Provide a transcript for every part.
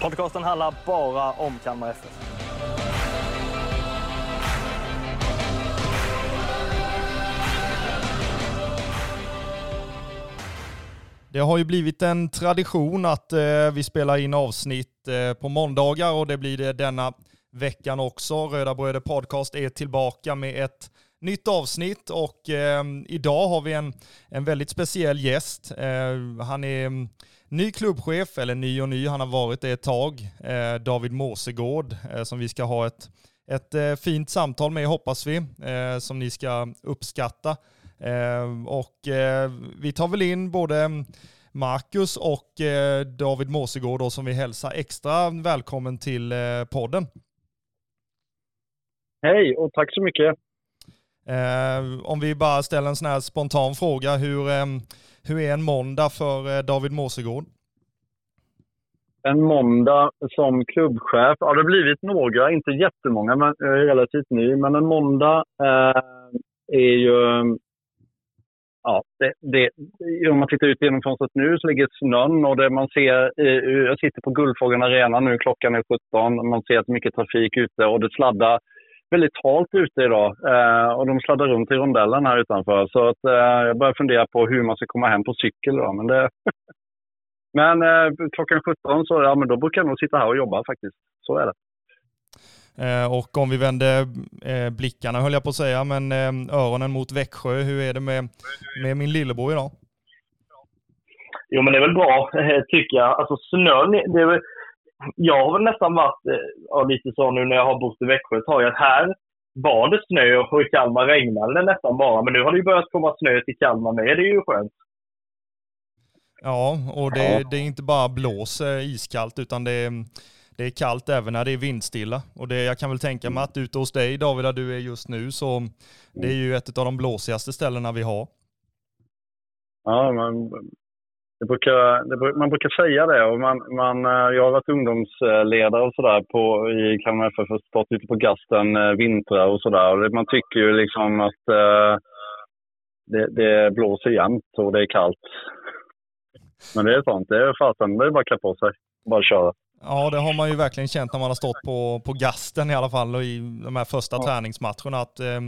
Podcasten handlar bara om Kalmar FF. Det har ju blivit en tradition att eh, vi spelar in avsnitt eh, på måndagar och det blir det denna veckan också. Röda Bröder Podcast är tillbaka med ett nytt avsnitt och eh, idag har vi en, en väldigt speciell gäst. Eh, han är mm, ny klubbchef, eller ny och ny, han har varit det ett tag. Eh, David Måsegård eh, som vi ska ha ett, ett eh, fint samtal med hoppas vi, eh, som ni ska uppskatta. Eh, och eh, vi tar väl in både Marcus och David Måsegård då, som vi hälsar extra välkommen till podden. Hej och tack så mycket. Eh, om vi bara ställer en sån här spontan fråga, hur, eh, hur är en måndag för eh, David Måsegård? En måndag som klubbchef. Ja, det har blivit några, inte jättemånga, men jag är relativt ny. Men en måndag eh, är ju... Ja, det, det, om man tittar ut genom fönstret nu så ligger snön och det man ser... Jag sitter på Guldfågeln Arena nu, klockan är 17. Man ser att mycket trafik ute och det sladdar väldigt halt ute idag. Eh, och de sladdar runt i rondellen här utanför. Så att, eh, jag börjar fundera på hur man ska komma hem på cykel. Då, men det, Men eh, klockan 17 så ja, men då brukar jag nog sitta här och jobba faktiskt. Så är det. Eh, och om vi vänder eh, blickarna höll jag på att säga, men eh, öronen mot Växjö, hur är det med, med min lillebror idag? Jo, men det är väl bra, tycker jag. Alltså snön, det är väl, jag har väl nästan varit eh, ja, lite så nu när jag har bott i Växjö ett tag, att här var det snö och i Kalmar regnade det nästan bara. Men nu har det ju börjat komma snö till Kalmar med, det är ju skönt. Ja, och det, det är inte bara blås eh, iskallt, utan det är, det är kallt även när det är vindstilla. Och det, jag kan väl tänka mig att ute hos dig, David, där du är just nu, så det är ju ett av de blåsigaste ställena vi har. Ja, man, brukar, det, bru- man brukar säga det. Och man, man, eh, jag har varit ungdomsledare och sådär på, i Kalmar FF och stått ute på gasten eh, vintrar och sådär. Man tycker ju liksom att eh, det, det blåser jämt och det är kallt. Men det är sant. Det är fasen. Det är bara att klä på sig och bara köra. Ja, det har man ju verkligen känt när man har stått på, på gasten i alla fall och i de här första Ja. träningsmatcherna att eh,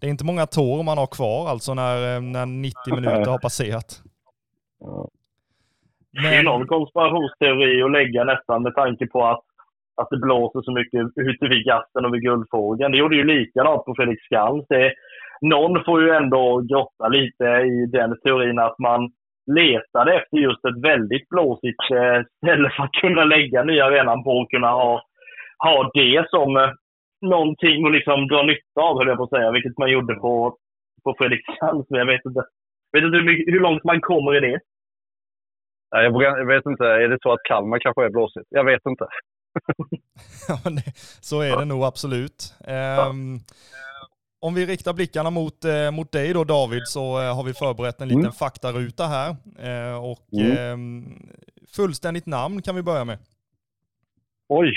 det är inte många tår man har kvar alltså när, eh, när 90 minuter har passerat. Ja. Det är någon konspirationsteori att lägga nästan med tanke på att, att det blåser så mycket ute vid gasten och vid Guldfågeln. Det gjorde ju likadant på Fredriksskans. Det, någon får ju ändå grotta lite i den teorin att man letade efter just ett väldigt blåsigt eh, ställe för att kunna lägga nya arenan på och kunna ha, ha det som eh, någonting att liksom dra nytta av, höll jag på att säga, vilket man gjorde på, på Fredrikshamn. Men jag vet inte, vet inte hur, mycket- hur långt man kommer i det. Jag, vet inte. Är det så att Kalmar kanske är blåsigt? Jag vet inte. Ja, så är det nog absolut. Ehm, om vi riktar blickarna mot, eh, mot dig då David så eh, har vi förberett en liten Mm. faktaruta här. Eh, och Mm. ehm, fullständigt namn kan vi börja med. Oj.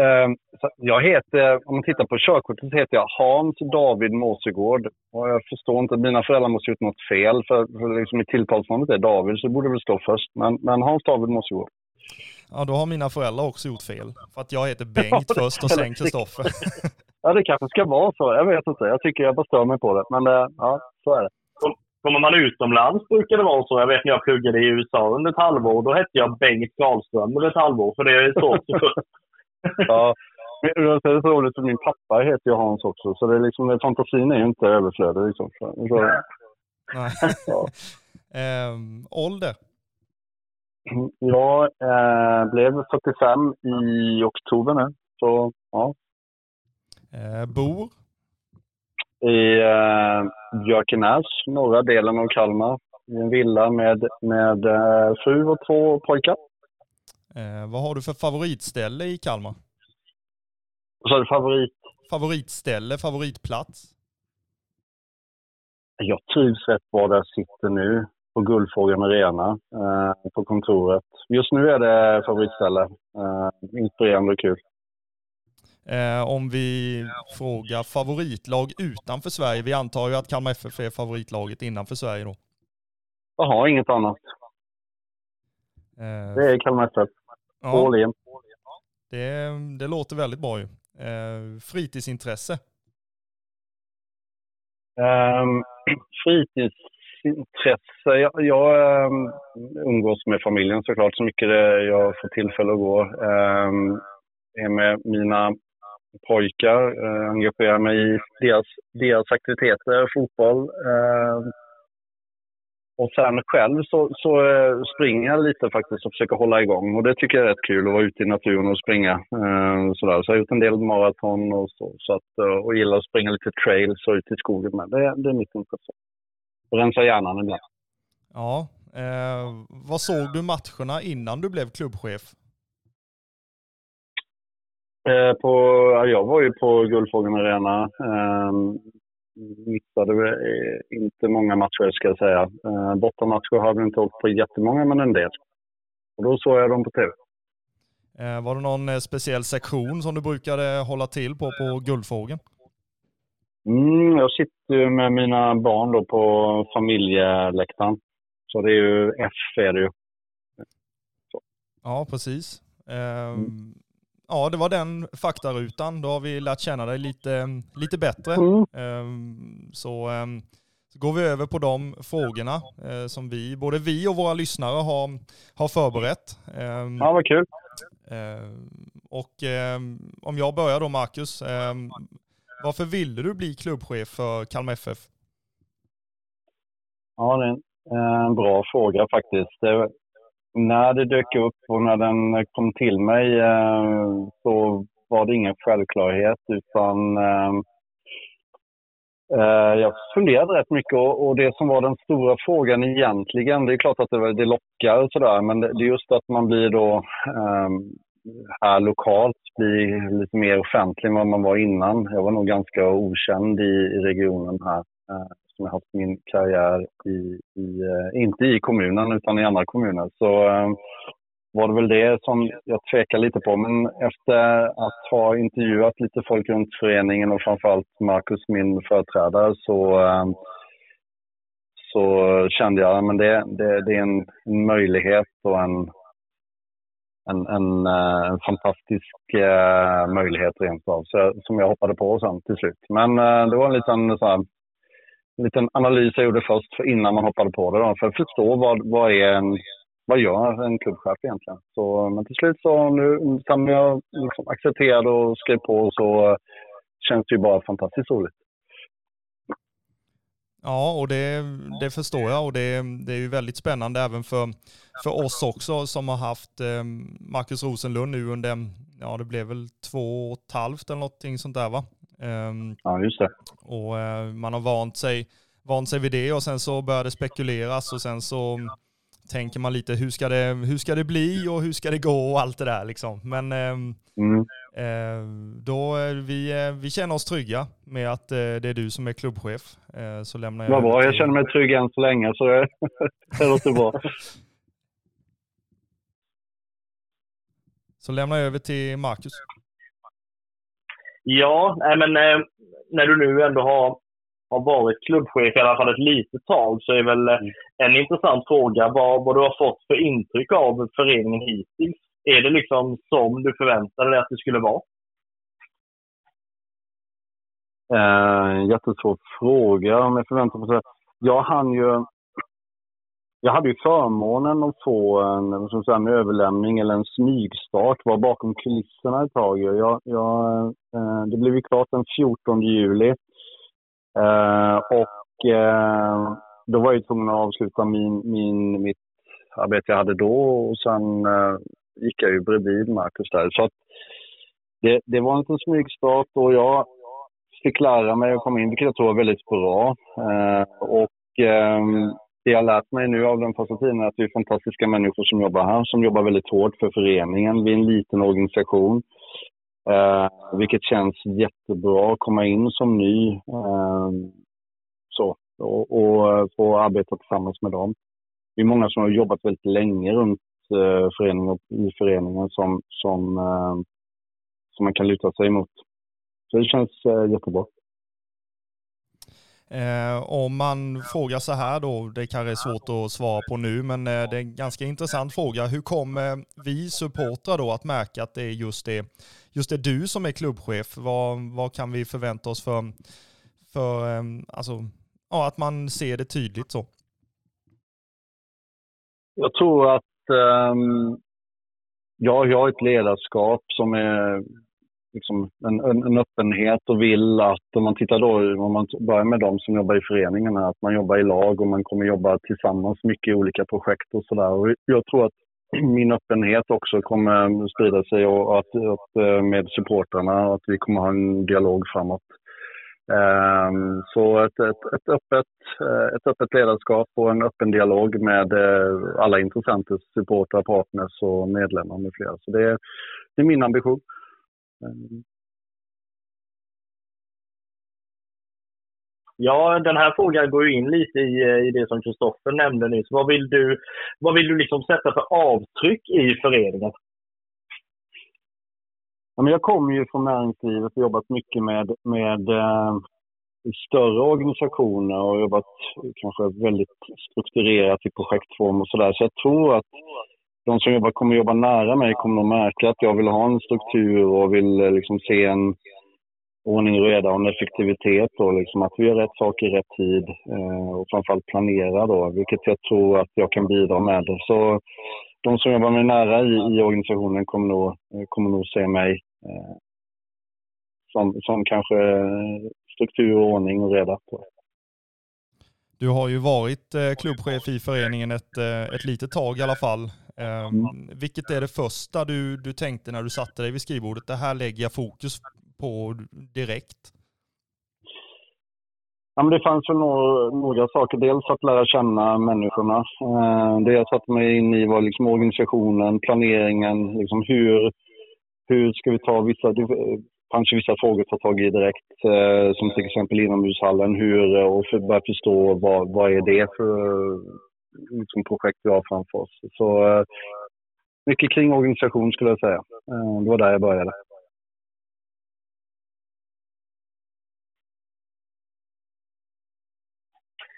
Eh, så jag heter, om man tittar på körkortet så heter jag Hans David Måsegård. Och jag förstår inte, mina föräldrar måste ha gjort något fel. För, för liksom i tilltalsnamnet är David, så det borde väl stå först. Men, men Hans David Måsegård. Ja, då har mina föräldrar också gjort fel. För att jag heter Bengt först och sen Kristoffer. Ja, det kanske ska vara så. Jag vet inte. Jag tycker jag bara stör mig på det. Men eh, ja, så är det. Kommer man utomlands brukar det vara så. Jag vet när jag pluggade i USA under ett halvår. Då hette jag Bengt Karlström under ett halvår. För det är så. Ja. Men Det är så roligt för min pappa heter ju Hans också. Så det är liksom, fantasin är ju inte överflödig. Liksom. Så, så, Nej. Ja. Ehm, ålder? Jag eh, blev 45 i oktober nu. Så ja, Eh, bor? i eh, Björkenäs, norra delen av Kalmar. I en villa med, med fru och två pojkar. Eh, vad har du för favoritställe i Kalmar? Vad sa du? Favorit? Favoritställe, favoritplats? Jag trivs rätt bra där jag sitter nu, på Guldfågeln Arena, eh, på kontoret. Just nu är det favoritställe. Eh, inspirerande och kul. Eh, om vi frågar favoritlag utanför Sverige. Vi antar ju att Kalmar FF är favoritlaget innanför Sverige då. Jaha, inget annat. Eh, Det är Kalmar FF. Ja, All in. det, det låter väldigt bra ju. Eh, fritidsintresse? Um, fritidsintresse. Jag, jag ehm, umgås med familjen såklart så mycket jag får tillfälle att gå. Um, är med mina pojkar, uh, engagerar mig i deras, deras aktiviteter, fotboll. Ehm, och sen själv så, så eh, springer jag lite faktiskt och försöker hålla igång. Och det tycker jag är rätt kul att vara ute i naturen och springa. Eh, sådär. Så jag har gjort en del maraton och så. så att, eh, och gillar att springa lite trails och ute i skogen med. Det, det är mitt intresse. Rensa hjärnan ibland. Ja. Eh, vad såg du matcherna innan du blev klubbchef? Eh, på, ja, jag var ju på Guldfågeln Arena. Missade eh, inte många matcher ska jag säga. Eh, bortamatcher har vi inte åkt på jättemånga, men en del. Och då såg jag dem på tv. Eh, var det någon speciell sektion som du brukade hålla till på på Guldfågeln? Mm, jag sitter med mina barn då på familjeläktaren. Så det är ju F är det ju. Ja, precis. Eh, Ja, det var den faktarutan. Då har vi lärt känna dig lite, lite bättre. Mm. Eh, så, eh, så går vi över på de frågorna eh, som vi, både vi och våra lyssnare har, har förberett. Eh, Ja, vad kul. Och om jag börjar då Marcus, varför ville du bli klubbchef för Kalmar FF? Ja, det är en bra fråga faktiskt. När det dök upp och när den kom till mig eh, så var det ingen självklarhet utan eh, eh, jag funderade rätt mycket och, det som var den stora frågan egentligen, det är klart att det, det lockar och sådär, men det, är just att man blir då eh, här lokalt blir lite mer offentlig än vad man var innan. Jag var nog ganska okänd i regionen här. Som jag haft min karriär i, i eh, inte i kommunen utan i andra kommuner. Så eh, var det väl det som jag tvekade lite på. Men efter att ha intervjuat lite folk runt föreningen och framförallt Marcus, min företrädare, så, eh, så kände jag att det, det, det är en, en möjlighet och en, en, en, eh, en fantastisk eh, möjlighet rent av, så, som jag hoppade på sen till slut. Men eh, det var en liten, så här, liten analys jag gjorde först för innan man hoppade på det då, för att förstå vad, vad, är en, vad gör en klubbchef egentligen. Så, men till slut så nu sen jag liksom accepterade och skrev på så eh, känns det ju bara fantastiskt roligt. Ja, och det, det förstår jag och det, det är ju väldigt spännande även för, för oss också som har haft eh, Marcus Rosenlund nu under, ja det blev väl två och ett halvt eller någonting sånt där va? Ehm, Ja, just det. och eh, man har vant sig, vant sig vid det och sen så börjar det spekuleras och sen så tänker man lite hur ska det, hur ska det bli och hur ska det gå och allt det där liksom. Men ehm, Mm. Eh, då är vi, eh, vi känner oss trygga med att eh, det är du som är klubbchef. Eh, så lämnar jag Vad bra, jag känner mig trygg än så länge så det, det låter bra. Så lämnar jag över till Marcus. Ja, men eh, när du nu ändå har, har varit klubbchef i alla fall ett litet tag så är väl eh, en intressant fråga vad, vad du har fått för intryck av föreningen hittills. Är det liksom som du förväntade dig att det skulle vara? Eh, jättesvår fråga om jag förväntar mig. Jag hann ju... Jag hade ju förmånen att få en, som säga, en överlämning eller en smygstart, var bakom kulisserna ett tag. Jag, jag, eh, det blev ju klart den 14 juli. Eh, och eh, då var jag tvungen att avsluta min, min, mitt arbete jag hade då och sen eh, gick jag ju bredvid Marcus där. Så att det, det var en liten smygstart och jag fick lära mig att komma in, vilket jag tror var väldigt bra. Eh, och ehm, det jag lärt mig nu av den första tiden är att det är fantastiska människor som jobbar här, som jobbar väldigt hårt för föreningen. Vi är en liten organisation, eh, vilket känns jättebra att komma in som ny. Eh, så, och, och eh, få arbeta tillsammans med dem. Det är många som har jobbat väldigt länge runt eh, föreningen, i föreningen som, som, eh, som man kan luta sig emot. Så det känns eh, jättebra. Eh, om man frågar så här då, det kanske är svårt att svara på nu, men eh, det är en ganska intressant fråga. Hur kommer vi supportrar då att märka att det är just det, just det du som är klubbchef? Vad, vad kan vi förvänta oss för, för eh, alltså, ja, att man ser det tydligt så? Jag tror att ehm, um, ja, jag har ett ledarskap som är liksom en, en, en, öppenhet och vill att, om man tittar då, om man börjar med de som jobbar i föreningarna, att man jobbar i lag och man kommer jobba tillsammans mycket i olika projekt och sådär. Jag tror att min öppenhet också kommer sprida sig och att, att eh, med supportrarna och att vi kommer ha en dialog framåt. Um, så ett, ett, ett, öppet, eh, ett öppet ledarskap och en öppen dialog med eh, alla intressenter, supportrar, partners och medlemmar med flera. Så det, det är min ambition. Ja, den här frågan går ju in lite i, eh, i det som Kristoffer nämnde nyss. Vad vill du, vad vill du liksom sätta för avtryck i föreningen? Ja, men jag kommer ju från näringslivet och jobbat mycket med, med eh, större organisationer och jobbat kanske väldigt strukturerat i projektform och sådär. Så jag tror att de som jobbar, kommer jobba nära mig kommer att märka att jag vill ha en struktur och vill eh, liksom se en ordning och reda och en effektivitet. Och liksom att vi gör rätt saker i rätt tid eh, och framförallt planera då, vilket jag tror att jag kan bidra med. Så de som jobbar mig nära i, i organisationen kommer nog, eh, kommer nog se mig eh, som, som kanske eh, struktur, ordning och reda. På. Du har ju varit eh, klubbchef i föreningen ett, ett litet tag i alla fall. Um. Vilket är det första du, du tänkte när du satte dig vid skrivbordet? Det här lägger jag fokus på direkt. Ja, men det fanns väl några, några saker. Dels att lära känna människorna. Eh, det jag satte mig in i var liksom organisationen, planeringen. Liksom hur, hur ska vi ta vissa, kanske vissa frågor att ta tag i direkt. Eh, som till exempel inomhushallen. Hur, och för, börja förstå vad, vad är det för liksom, projekt vi har framför oss. Så eh, mycket kring organisation skulle jag säga. Eh, det var där jag började.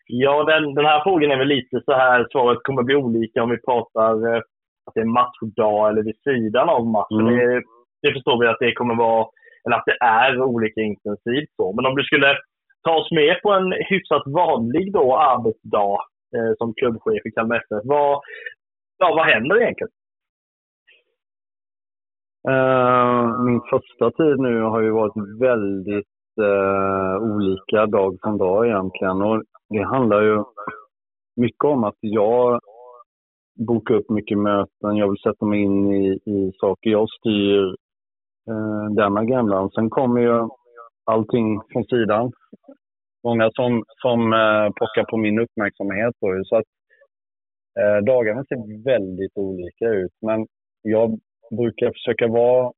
Ja, den, den här frågan är väl lite så här, svaret kommer bli olika om vi pratar eh, att det är matchdag eller vid sidan av matchen. Mm. Det, det, förstår vi att det kommer vara, eller att det är olika intensivt så. Men om du skulle ta oss med på en hyfsat vanlig då arbetsdag Eh, som klubbchef i Kalmar FF. Vad, ja, vad händer egentligen? Uh, min första tid nu har ju varit väldigt uh, olika dag från dag egentligen. Och det handlar ju mycket om att jag bokar upp mycket möten, jag vill sätta mig in i, i saker. Jag styr uh, den agendan. Sen kommer ju allting från sidan många som, som eh, pockar på min uppmärksamhet. Då, så att, eh, dagarna ser väldigt olika ut. Men jag brukar försöka vara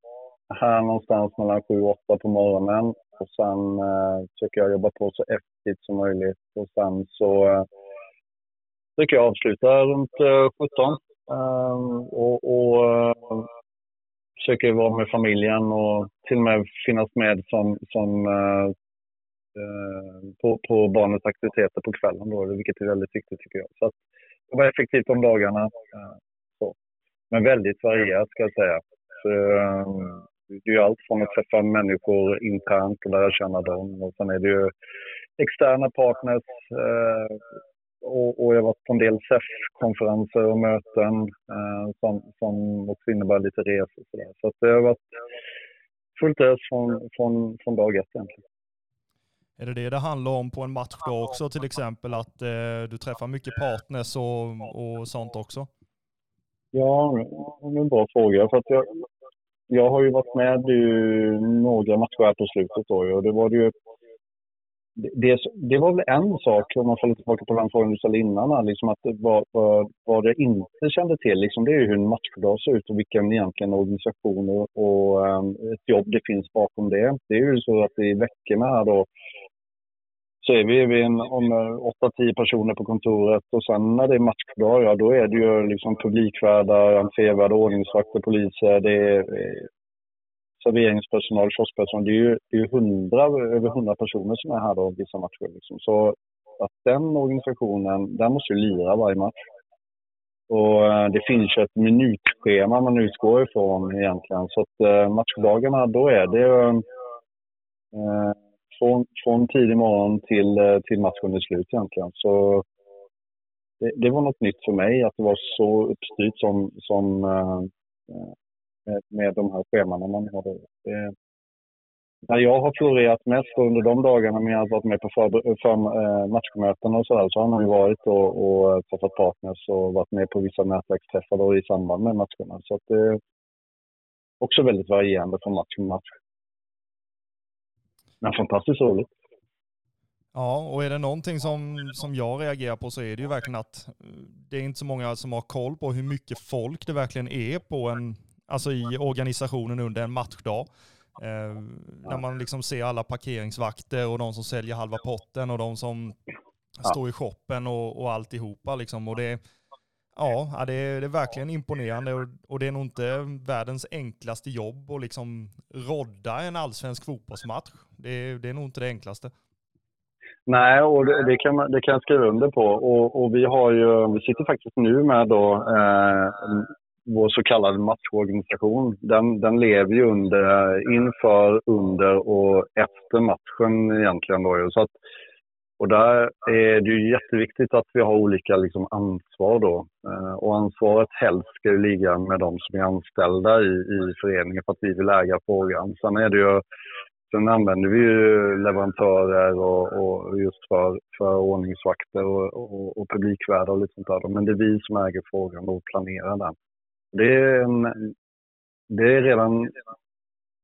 här någonstans mellan 7 och 8 på morgonen. Och sen eh, försöker jag jobba på så effektivt som möjligt. Och sen så eh, brukar jag avsluta runt eh, 17. Eh, och, och eh, försöker vara med familjen och till och med finnas med som, som Eh, Eh, på, på barnets aktiviteter på kvällen då, vilket är väldigt viktigt tycker jag. Så att var effektivt om dagarna. Eh, så. Men väldigt varierat ska jag säga. Så, eh, det är ju allt från att träffa människor internt och lära känna dem. Och sen är det ju externa partners. Och, och jag har varit på en del SEF-konferenser och möten som, som också innebär lite resor. Så, där. så att det har varit fullt ös från, från, från dag ett egentligen. Är det det det handlar om på en match då också till exempel? Att eh, du träffar mycket partners och, och sånt också? Ja, det är en bra fråga. För att jag, jag har ju varit med i några matcher här på slutet då och det var det ju det, det var väl en sak, om man faller tillbaka på den frågan du ställde innan, liksom att vad, vad, vad det inte kände till, liksom, det är ju hur en matchdag ser ut och vilken egentligen organisation och, och um, ett jobb det finns bakom det. Det är ju så att i veckorna här då så är vi, vi en, om eh, 8-10 personer på kontoret och sen när det är matchdag, ja då är det ju liksom publikvärdar, entrévärdar, ordningsvakter, poliser, det är serveringspersonal, kioskpersonal. Det är ju det är hundra, över hundra personer som är här då vissa matcher. Liksom. Så att den organisationen, den måste ju lira varje match. Och eh, det finns ju ett minutschema man utgår ifrån egentligen. Så att eh, matchdagarna, då är det eh, från, från tidig morgon till, eh, till matchen är slut egentligen. Så det, det, var något nytt för mig att det var så uppstyrt som, som med, med de här schemana man har. Det, när jag har florerat mest under de dagarna när jag har varit med på för, för, matchmöten och sådär så har man ju varit och, och träffat partners och varit med på vissa nätverksträffar i samband med matcherna. Så att det är också väldigt varierande från match till match. Men fantastiskt roligt. Ja, och är det någonting som, som jag reagerar på så är det ju verkligen att det är inte så många som har koll på hur mycket folk det verkligen är på en, alltså i organisationen under en matchdag. Eh, när man liksom ser alla parkeringsvakter och de som säljer halva potten och de som står i shoppen och, och alltihopa. Liksom. Och det, ja, det är, det är verkligen imponerande och, och, det är nog inte världens enklaste jobb att liksom rodda en allsvensk fotbollsmatch. Det, det är nog inte det enklaste. Nej, och det, det, kan, det kan jag skriva under på. Och, och, vi har ju, vi sitter faktiskt nu med då eh, vår så kallade matchorganisation, den, den lever ju under, inför, under och efter matchen egentligen. Då. Så att, och där är det ju jätteviktigt att vi har olika liksom, ansvar då. Eh, och ansvaret helst ska ju ligga med de som är anställda i, i föreningen för att vi vill äga frågan. Sen är det ju Sen använder vi ju leverantörer och, och just för, för ordningsvakter och, och, och publikvärdar och lite sånt där. Men det är vi som äger frågan och planerar den. Det är, en, det är redan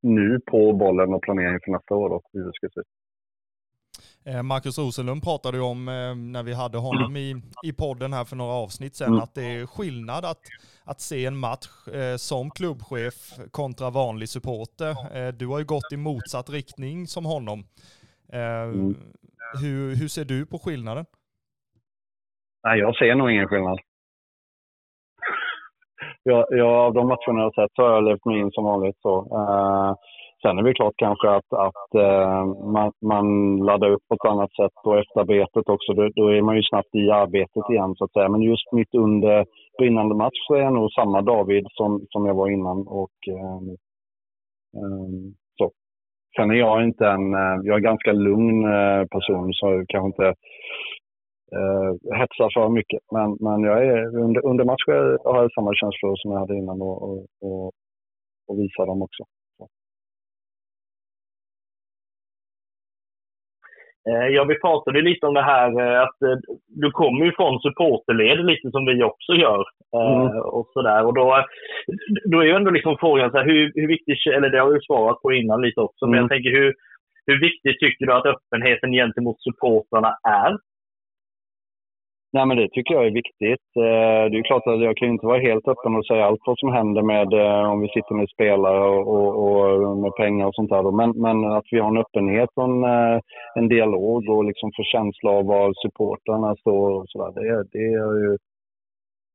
nu på bollen och planering för nästa år då, hur det ska se ut. Eh, Marcus Rosenlund pratade ju om eh, när vi hade honom i, i podden här för några avsnitt sedan, mm. att det är skillnad att, att se en match eh, som klubbchef kontra vanlig supporter. du har ju gått i motsatt riktning som honom. Mm. hur, hur ser du på skillnaden? Nej, jag ser nog ingen skillnad jag, jag, av de matcherna jag har sett så har jag levt mig in som vanligt. Så. Uh, sen är det klart kanske att, att eh, man, man laddar upp på ett annat sätt och efterarbetet också. Då, då, är man ju snabbt i arbetet igen så att säga. Men just mitt under brinnande match så är jag nog samma David som, som jag var innan. Och, eh, eh, så. Sen är jag inte en, eh, jag är ganska lugn eh, person så kanske inte eh, hetsar för mycket. Men, men jag är, under, under matcher har jag samma känslor som jag hade innan och, och, och, och visar dem också. Ja, vi pratade lite om det här eh, att eh, du kommer ju från supporterled lite som vi också gör. Mm. Och sådär. Och då, då är ju ändå liksom frågan så här, hur, hur viktigt, eller det har du svarat på innan lite också, mm. men jag tänker hur, hur viktigt tycker du att öppenheten gentemot supportrarna är Nej, men det tycker jag är viktigt. Eh, det är klart att jag kan inte vara helt öppen och säga allt vad som händer med eh, om vi sitter med spelare och, och med pengar och sånt där. Men, men, att vi har en öppenhet och en, eh, en dialog och liksom får känsla av var supportrarna står och sådär. Det, det är ju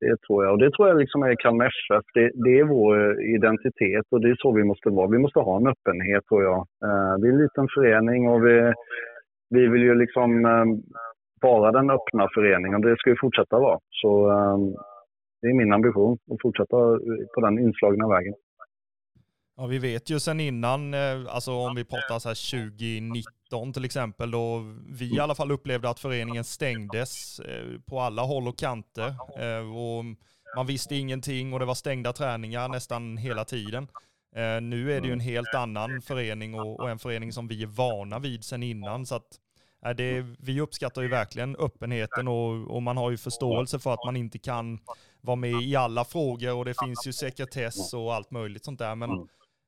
det tror jag. Och det tror jag liksom är Kalmar FF. Det, det, är vår identitet och det är så vi måste vara. Vi måste ha en öppenhet tror jag. Vi är en liten förening och vi, vi vill ju liksom vara den öppna föreningen. Det ska vi fortsätta vara. Så ehm, det är min ambition att fortsätta på den inslagna vägen. Ja, vi vet ju sen innan, eh, alltså om vi pratar så här 2019 till exempel, då vi i alla fall upplevde att föreningen stängdes eh, på alla håll och kanter. Eh, och man visste ingenting och det var stängda träningar nästan hela tiden. Nu är det ju en helt annan förening och en förening som vi är vana vid sen innan. Så att det, vi uppskattar ju verkligen öppenheten och, och, man har ju förståelse för att man inte kan vara med i alla frågor och det finns ju sekretess och allt möjligt sånt där. Men,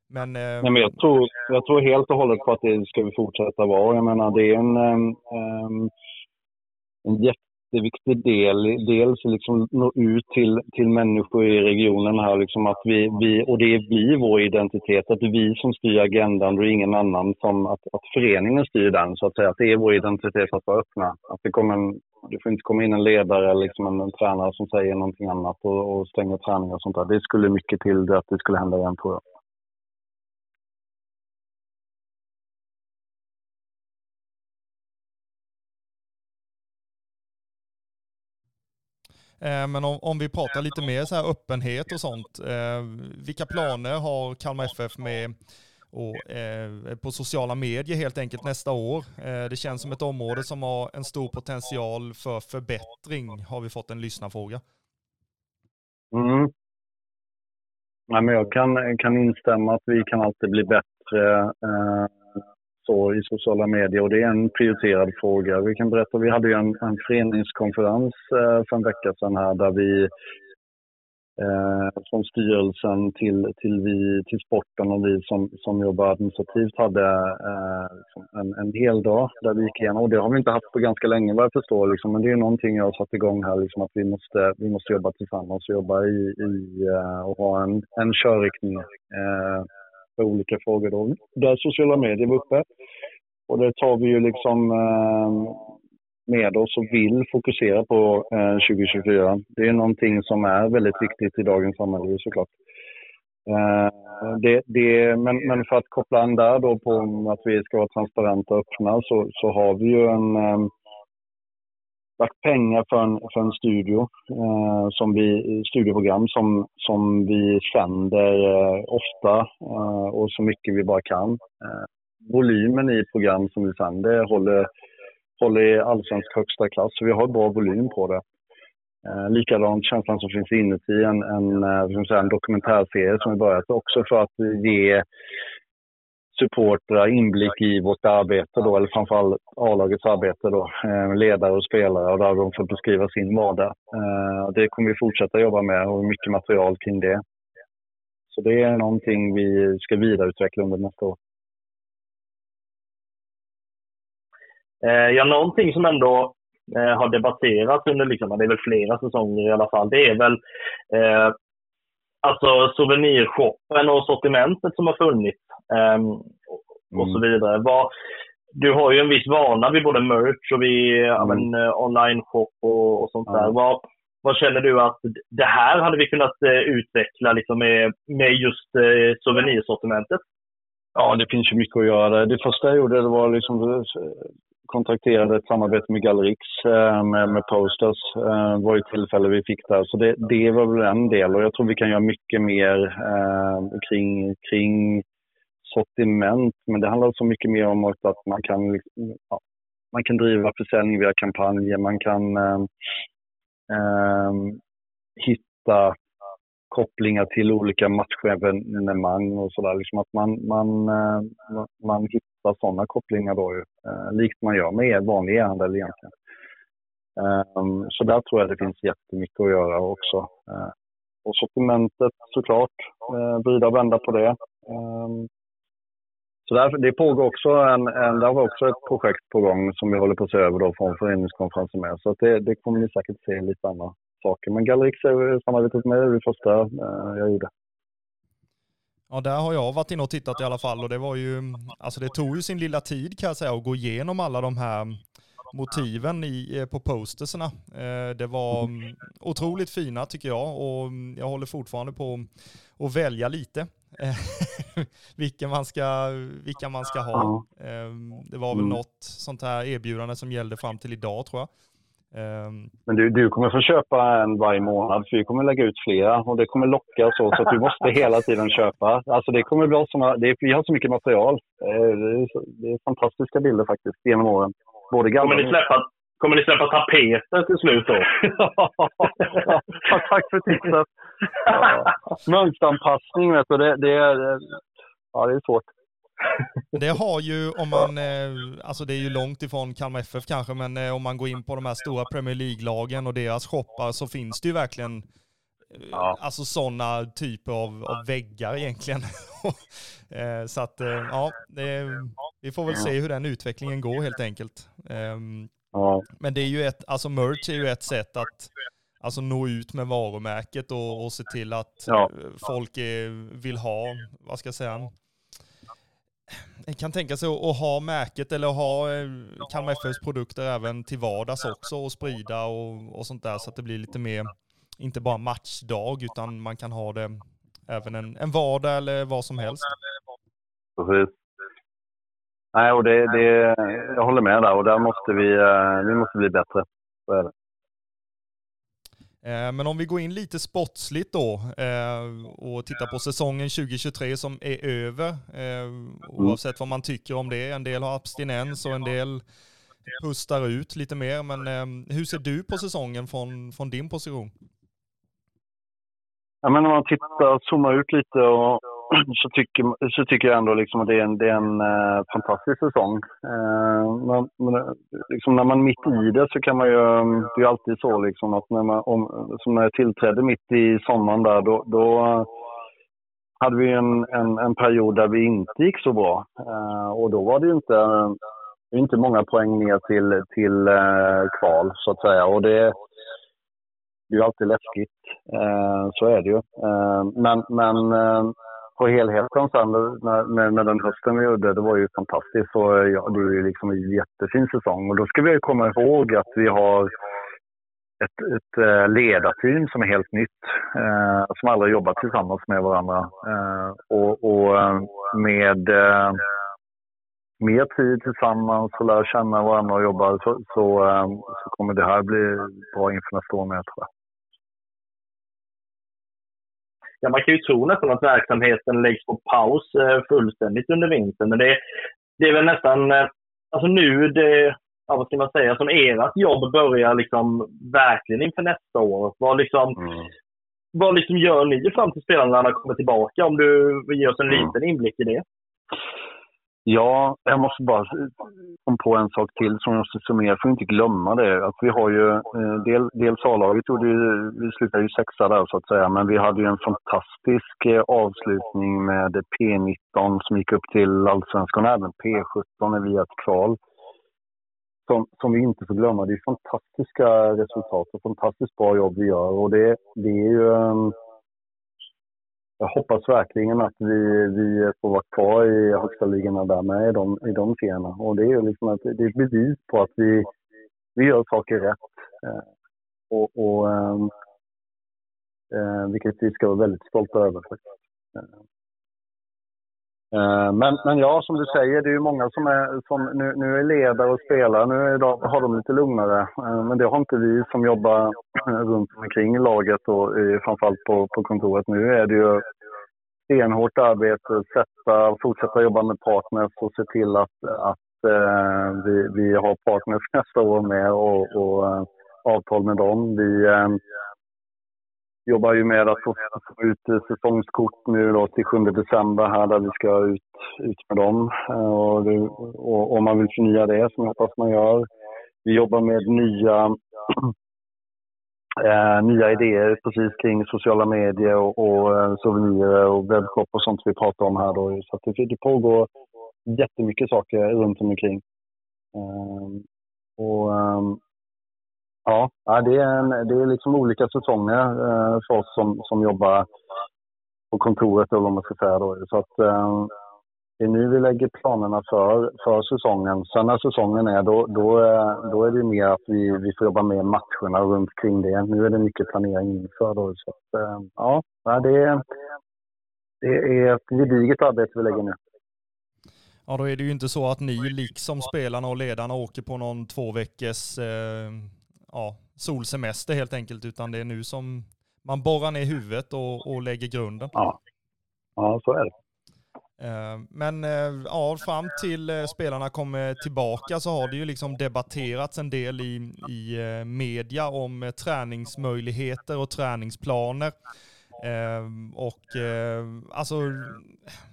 Men, eh, Nej, men jag, tror, jag tror helt och hållet på att det ska vi fortsätta vara. Jag menar, det är en, eh, eh, en, en jätteviktig del. Dels liksom nå ut till, till människor i regionen här. Liksom att vi, vi, och det blir vår identitet. Att det är vi som styr agendan och ingen annan. Som att, att föreningen styr den, så att säga. Att det är vår identitet att vara öppna. Att det, kommer en, det får inte komma in en ledare eller liksom en, en tränare som säger någonting annat och, och stänger träningar och sånt där. Det skulle mycket till att det skulle hända igen, tror jag. Eh, men om, om, vi pratar lite mer så här öppenhet och sånt. Eh, vilka planer har Kalmar FF med och, eh, på sociala medier helt enkelt nästa år? Eh, det känns som ett område som har en stor potential för förbättring, har vi fått en lyssnarfråga. Mm. Ja, men jag kan, kan instämma att vi kan alltid bli bättre. Eh, så i sociala medier och det är en prioriterad fråga. Vi kan berätta, vi hade ju en, en föreningskonferens eh, för en vecka sedan här där vi eh, från styrelsen till, till, vi, till sporten och vi som, som jobbar administrativt hade eh, en, en hel dag där vi gick igenom. Och det har vi inte haft på ganska länge vad jag förstår. Liksom. Men det är någonting jag har satt igång här, liksom, att vi måste, vi måste jobba tillsammans och jobba i, i eh, och ha en, en körriktning. Eh, för olika frågor. Då. Där sociala medier var uppe. Och det tar vi ju liksom eh, med oss och vill fokusera på eh, 2024. Det är någonting som är väldigt viktigt i dagens samhälle såklart. Eh, det, det, men, men för att koppla an där då på att vi ska vara transparenta och öppna så, så har vi ju en eh, lagt pengar för en, för en studio, eh, som vi, studioprogram som, som vi sänder eh, ofta eh, och så mycket vi bara kan. Eh, volymen i program som vi sänder håller, håller i allsvensk högsta klass, så vi har bra volym på det. Eh, likadant känslan som finns inuti en, en, eh, en, en dokumentärserie som vi börjat också för att ge supportrar inblick i vårt arbete då, eller framförallt A-lagets arbete då, eh, ledare och spelare och där de får beskriva sin vardag. Eh, det kommer vi fortsätta jobba med och mycket material kring det. Så det är någonting vi ska vidareutveckla under nästa år. Eh, ja, någonting som ändå har debatterats under, liksom, det är väl flera säsonger i alla fall, det är väl eh, alltså souvenirshoppen och sortimentet som har funnits och så mm. vidare. Vad, du har ju en viss vana vid både merch och vid mm. uh, online-shop och, och sånt mm. där. Vad, vad känner du att det här hade vi kunnat uh, utveckla liksom, med, med just uh, souvenirsortimentet? Ja, det finns ju mycket att göra. Det första jag gjorde det var liksom kontrakterade ett samarbete med Gallerix eh, med, med posters. Det eh, var ett tillfälle vi fick där. Så det, det var väl en del och jag tror vi kan göra mycket mer eh, kring, kring sortiment. Men det handlar så mycket mer om att man kan, liksom, ja, man kan driva försäljning via kampanjer. Man kan eh, eh, hitta kopplingar till olika matchevenemang och sådär. Liksom att man, man, ehm, man hittar sådana kopplingar då ju, eh, likt man gör med vanlig e-handel egentligen. Um, så där tror jag det finns jättemycket att göra också. Uh, och sortimentet såklart, uh, vrida och vända på det. Um, så där, det pågår också en, en, där var också ett projekt på gång som vi håller på att se över då från föreningskonferensen med. Så det, det kommer ni säkert se lite andra saker. Men Gallerix samarbetet med det första eh, jag gjorde. Ja, där har jag varit inne och tittat i alla fall och det var ju, alltså det tog ju sin lilla tid kan jag säga att gå igenom alla de här motiven i, eh, på posterserna. Eh, det var mm, otroligt fina tycker jag och mm, jag håller fortfarande på att välja lite vilka, man ska, vilka man ska ha. Ehm, det var väl mm. något sånt här erbjudande som gällde fram till idag tror jag. Um, Men du, du kommer få köpa en varje månad, för vi kommer lägga ut flera och det kommer locka så, så att du måste hela tiden köpa. Alltså det kommer bli såna, det, vi har så mycket material. Eh, det är, det är fantastiska bilder faktiskt genom åren. Både kommer, ni släppa, kommer ni släppa tapeter till slut då? tack, tack för tipset. Ja. Mönsteranpassning, vet du, det, det, är, ja, det är svårt. Det har ju, om man, eh, alltså det är ju långt ifrån Kalmar FF kanske, men eh, om man går in på de här stora Premier League-lagen och deras shoppar så finns det ju verkligen eh, ja. alltså sådana typer av, av väggar egentligen. Så att, ja, det, vi får väl se hur den utvecklingen går helt enkelt. Ja. Men det är ju ett, alltså merch är ju ett sätt att alltså nå ut med varumärket och, och se till att ja. folk är, vill ha, vad ska jag säga, kan tänka sig att ha märket eller ha eh, Kalmar FFs produkter även till vardags också och sprida och, och sånt där så att det blir lite mer, inte bara matchdag utan man kan ha det även en, en vardag eller vad som helst. Precis. Nej, och det, det, jag håller med där och där måste vi, eh, vi måste bli bättre. Så är det. Eh, men om vi går in lite sportsligt då eh, och tittar på säsongen 2023 som är över, eh, oavsett vad man tycker om det. En del har abstinens och en del pustar ut lite mer. Men hur ser du på säsongen från, från din position? Ja, men om man tittar, zoomar ut lite och så tycker, så tycker jag ändå liksom att det är en, det är en uh, fantastisk säsong. Eh, uh, man, man, eh, liksom när man är mitt i det så kan man ju, mm, det är ju alltid så liksom att när man, om, som när jag tillträdde mitt i sommaren där, då, då hade vi en, en, en, period där vi inte gick så bra. Uh, och då var det ju inte, inte många poäng ner till, till kval så att säga. Och det, det är ju alltid läskigt. så är det ju. men men på helheten sen när, med, med den hösten vi gjorde, det var ju fantastiskt. Så, eh, ja, det var ju liksom en jättefin säsong. Och då ska vi komma ihåg att vi har ett, ett eh, ledarteam som är helt nytt. Eh, som aldrig jobbat tillsammans med varandra. Eh, och, och eh, med eh, mer tid tillsammans och lära känna varandra och jobba så, så, eh, så kommer det här bli bra inför nästa år med tror jag ja, man kan ju tro nästan att verksamheten läggs på paus eh, fullständigt under vintern. Men det, det är väl nästan, eh, alltså nu, det, ja, vad ska man säga, som ert jobb börjar liksom verkligen inför nästa år. Vad liksom, mm. vad liksom gör ni fram till spelarna kommer tillbaka? Om du vill ge oss en mm. liten inblick i det. Ja, jag måste bara komma på en sak till som jag måste summera. Får inte glömma det. Att vi har ju, eh, del, dels A-laget vi slutade ju sexa där så att säga, men vi hade ju en fantastisk eh, avslutning med P19 som gick upp till allsvenskan även P17 när vi ett kval. Som, som vi inte får glömma. Det är fantastiska resultat och fantastiskt bra jobb vi gör och det, det är ju ehm, jag hoppas verkligen att vi, vi får vara kvar i högsta ligorna där med i de, i de serierna. Och det är liksom ett, det är ett bevis på att vi, vi gör saker rätt. Eh, och, och eh, eh, vilket vi ska vara väldigt stolta över faktiskt. Eh, Eh, men, men ja, som du säger, det är ju många som är, som nu, nu är ledare och spelare, Nu är har de lite lugnare. Eh, men det har inte vi som jobbar eh, runt omkring laget och framförallt på, på kontoret. Nu är det ju stenhårt arbete, sätta, fortsätta jobba med partners och se till att, att eh, vi, vi har partners nästa år med och, och avtal med dem. Vi, eh, jobbar ju med att få, få ut säsongskort nu då till 7 december här där vi ska ut, ut med dem. Eh, och, det, och om man vill förnya det, som jag hoppas man gör. Vi jobbar med nya, äh, nya idéer precis kring sociala medier och, och eh, souvenirer och webbshop och sånt vi pratar om här då. Så det, det pågår jättemycket saker runt omkring. Eh, och, ehm, Ja, det är, en, det är liksom olika säsonger eh, för oss som, som jobbar på kontoret eller vad man ska säga då. Så att, eh, det är nu vi lägger planerna för, för säsongen. Sen när säsongen är, då, då, då är det mer att vi, vi får jobba med matcherna runt kring det. Nu är det mycket planering inför då. Så att, eh, ja, det är, det är ett gediget arbete vi lägger nu. Ja, då är det ju inte så att ni liksom spelarna och ledarna åker på någon två veckors eh ja, solsemester helt enkelt, utan det är nu som man borrar ner huvudet och, och lägger grunden. Ja. ja, så är det. Eh, men eh, ja, fram till eh, spelarna kommer tillbaka så har det ju liksom debatterats en del i, i media om träningsmöjligheter och träningsplaner. Ehm, och eh, alltså,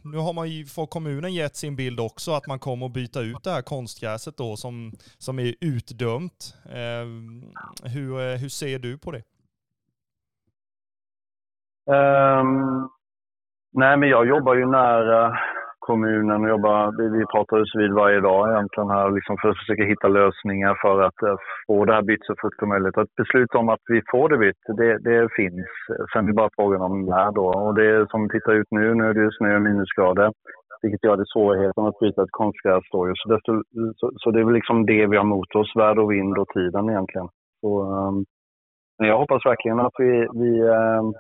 nu har man ju, får kommunen gett sin bild också att man kommer att byta ut det här konstgräset då som, som är utdömt. Ehm, hur, eh, hur ser du på det? Um, Nej, men jag jobbar ju nära kommunen och jobba, vi, vi pratar vid varje dag egentligen här liksom för att försöka hitta lösningar för att eh, få det här bytt så fort som möjligt. Ett beslut om att vi får det bytt, det, det finns. Sen är det bara frågan om när då. Och det är som vi tittar ut nu, nu är det snö och minusgrader. Vilket gör det svårigheten att byta ett konstgräs då Så, desto, så, så, det är väl liksom det vi har mot oss, väder och vind och tiden egentligen. Så, um, men jag hoppas verkligen att vi, vi um,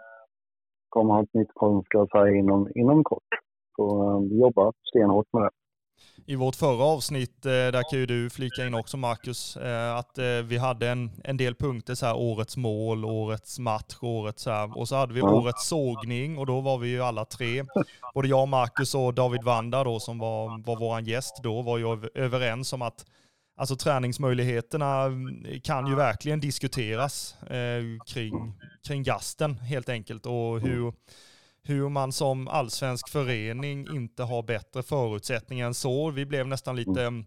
kommer ha ett nytt konstgräs här inom, inom kort. Så eh, jobbar stenhårt med det. I vårt förra avsnitt, eh, där kan ju du flika in också Marcus, eh, att vi hade en, en del punkter så här årets mål, årets match, årets så här, och så hade vi ja. årets sågning och då var vi ju alla tre, både jag, Marcus och David Vanda då som var, var våran gäst då, var ju överens om att alltså träningsmöjligheterna mm, kan ju verkligen diskuteras eh, kring, kring gasten helt enkelt och hur hur man som allsvensk förening inte har bättre förutsättningar än så. Vi blev nästan lite, mm.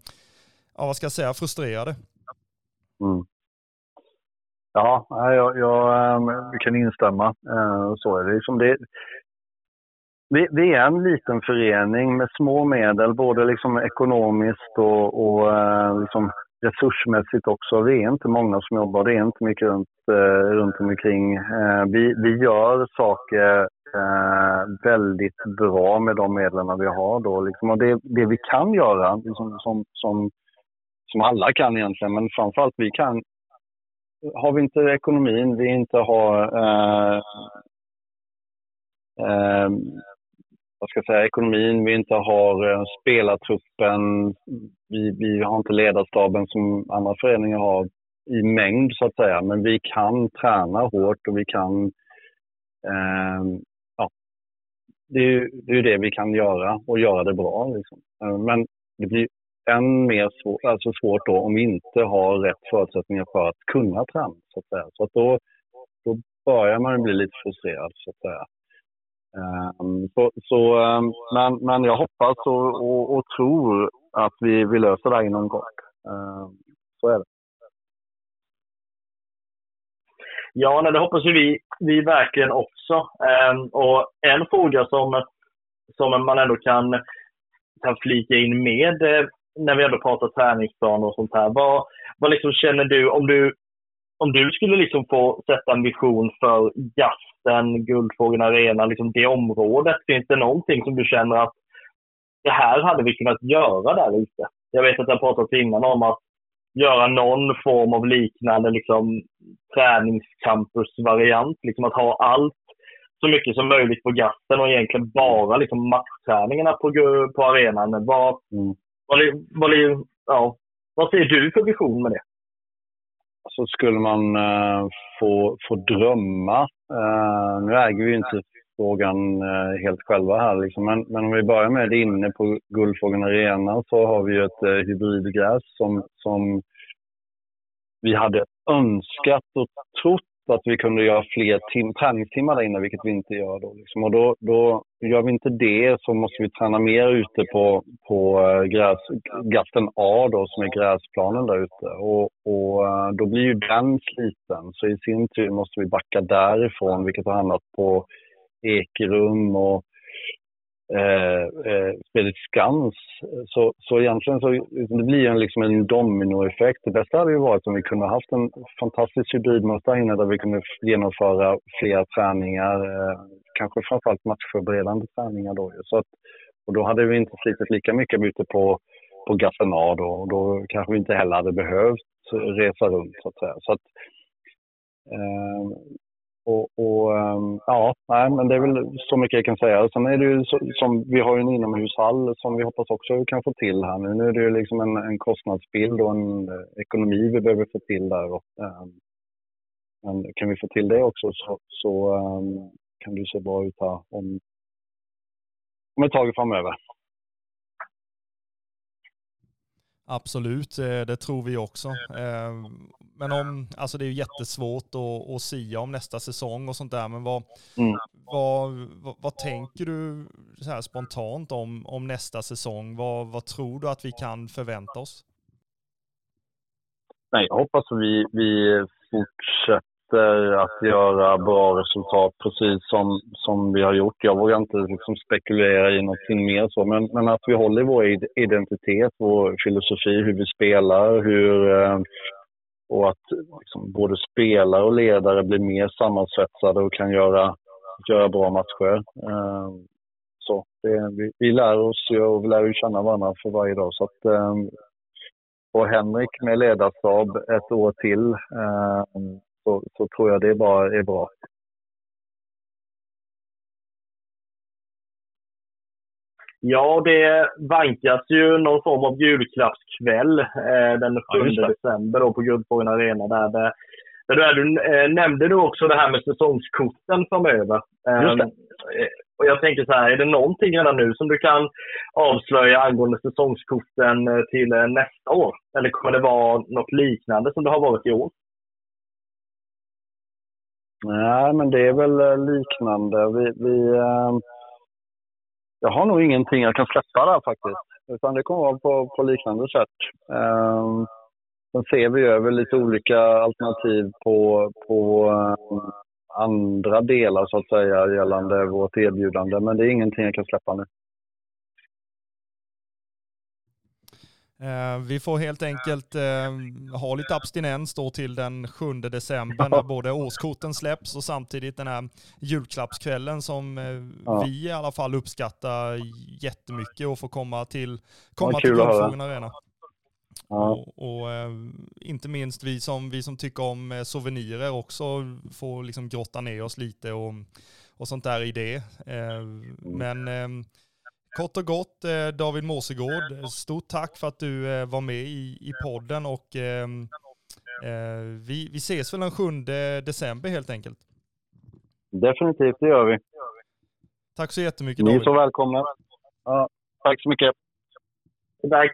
ja vad ska jag säga, frustrerade. Mm. Ja, jag, jag, ehm, kan instämma. Eh, så är det. Liksom det vi, vi, är en liten förening med små medel, både liksom ekonomiskt och, och eh, liksom resursmässigt också. Vi är inte många som jobbar, det är inte mycket runt, eh, runt omkring. Vi, vi gör saker Eh, väldigt bra med de medlen vi har. Då, liksom. och det, det vi kan göra, liksom, som, som, som alla kan egentligen, men framförallt vi kan. Har vi inte ekonomin, vi inte har eh, eh, vad ska jag säga, ekonomin, vi inte har eh, spelartruppen, vi, vi har inte ledarstaben som andra föreningar har i mängd så att säga. Men vi kan träna hårt och vi kan eh, det är ju det, är det vi kan göra och göra det bra. Liksom. Eh, men det blir än mer svår, alltså svårt då om vi inte har rätt förutsättningar för att kunna träna. Så att säga. Så att då, då börjar man bli lite frustrerad. Så att säga. Um, så, så, um, men, men jag hoppas och, och, och, tror att vi, vi löser det här inom kort. Um, så är det. Ja, nej, det hoppas ju vi, vi verkligen också. Ehm, och en fråga som, som man ändå kan, kan flika in med eh, när vi ändå pratar träningsplan och sånt här. Vad, vad liksom känner du, om du, om du skulle liksom få sätta en vision för Gasten, Guldfågeln Arena, liksom det området, finns det någonting som du känner att det här hade vi kunnat göra där ute? Jag vet att jag pratat innan om att göra någon form av liknande liksom, träningscampusvariant. Liksom att ha allt så mycket som möjligt på gasten och egentligen bara liksom, matchträningarna på, på arenan. Vad, mm. vad, vad, ja, vad ser du för vision med det? Så skulle man uh, få, få drömma. Uh, nu äger vi inte frågan eh, helt själva här. Liksom. Men, men, om vi börjar med det inne på Guldfågeln Arena så har vi ett eh, hybridgräs som, som vi hade önskat och trott att vi kunde göra fler tim träningstimmar där inne, vilket vi inte gör. Då, liksom. Och då, då gör vi inte det så måste vi träna mer ute på, på eh, gräs, gatten A då, som är gräsplanen där ute. Och, och eh, då blir ju den sliten. Så i sin tur måste vi backa därifrån, vilket har hamnat på Ekerum och eh, eh, spelet Skans. Så, så egentligen så det blir en, liksom en dominoeffekt. Det bästa hade ju varit om vi kunde haft en fantastisk hybridmatch där inne där vi kunde genomföra fler träningar. Eh, kanske framförallt matchförberedande träningar då. Så att, och då hade vi inte slitit lika mycket ute på, på Gassenad. Och då kanske vi inte heller hade behövt resa runt så att säga. Så att, eh, ja, nej, men det är väl så mycket jag kan säga. Sen är det ju så, som, vi har ju en inomhushall som vi hoppas också kan få till här nu. Nu är det ju liksom en, en kostnadsbild och en eh, ekonomi vi behöver få till där. Och, um, men kan vi få till det också så, så um, kan det se bra ut här om, om ett tag framöver. Absolut, eh, det tror vi också. Eh, men om, alltså det är ju jättesvårt att, att sia om nästa säsong och sånt där, men vad, mm. vad, vad, vad, tänker du så här spontant om, om nästa säsong? Vad, vad tror du att vi kan förvänta oss? Nej, jag hoppas att vi, vi fortsätter efter att göra bra resultat precis som, som vi har gjort. Jag vågar inte liksom spekulera i någonting mer så, men, men att vi håller vår identitet, vår filosofi, hur vi spelar, hur eh, och att liksom, både spelare och ledare blir mer sammansvetsade och kan göra, göra bra matcher. Eh, så det, vi, vi lär oss ju och vi lär ju känna varandra för varje dag. Så att, eh, och Henrik med ledarstab ett år till så, så tror jag det bara är bra. Ja, det vankas ju någon form av julklappskväll eh, den 7 ja, december då på Guldfågeln Arena. Där, det, där du eh, nämnde du också det här med säsongskorten framöver. Eh, och jag tänker så här, är det någonting redan nu som du kan avslöja angående säsongskorten eh, till eh, nästa år? Eller kommer det vara något liknande som det har varit i år? Nej, men det är väl eh, liknande. Vi, vi, ehm, jag har nog ingenting jag kan släppa där faktiskt. Utan det kommer vara på, på liknande sätt. Ehm, sen ser vi över lite olika alternativ på, på ehm, andra delar så att säga gällande vårt erbjudande. Men det är ingenting jag kan släppa nu. Vi får helt enkelt eh, ha lite abstinens då till den 7 december när både årskorten släpps och samtidigt den här julklappskvällen som eh, vi i alla fall uppskattar jättemycket och få komma till, komma till Guldfågeln Arena. Ja. Och, och inte minst vi som, vi som tycker om souvenirer också får liksom grotta ner oss lite och, och sånt där i det. Äh, men ehm, Kort och gott, eh, David Måsegård, stort tack för att du eh, var med i, i podden och ehm, eh, vi, vi ses väl den 7 december helt enkelt. Definitivt, det gör vi. Tack så jättemycket David. Ni är så välkomna. Ja, tack så mycket. Tack.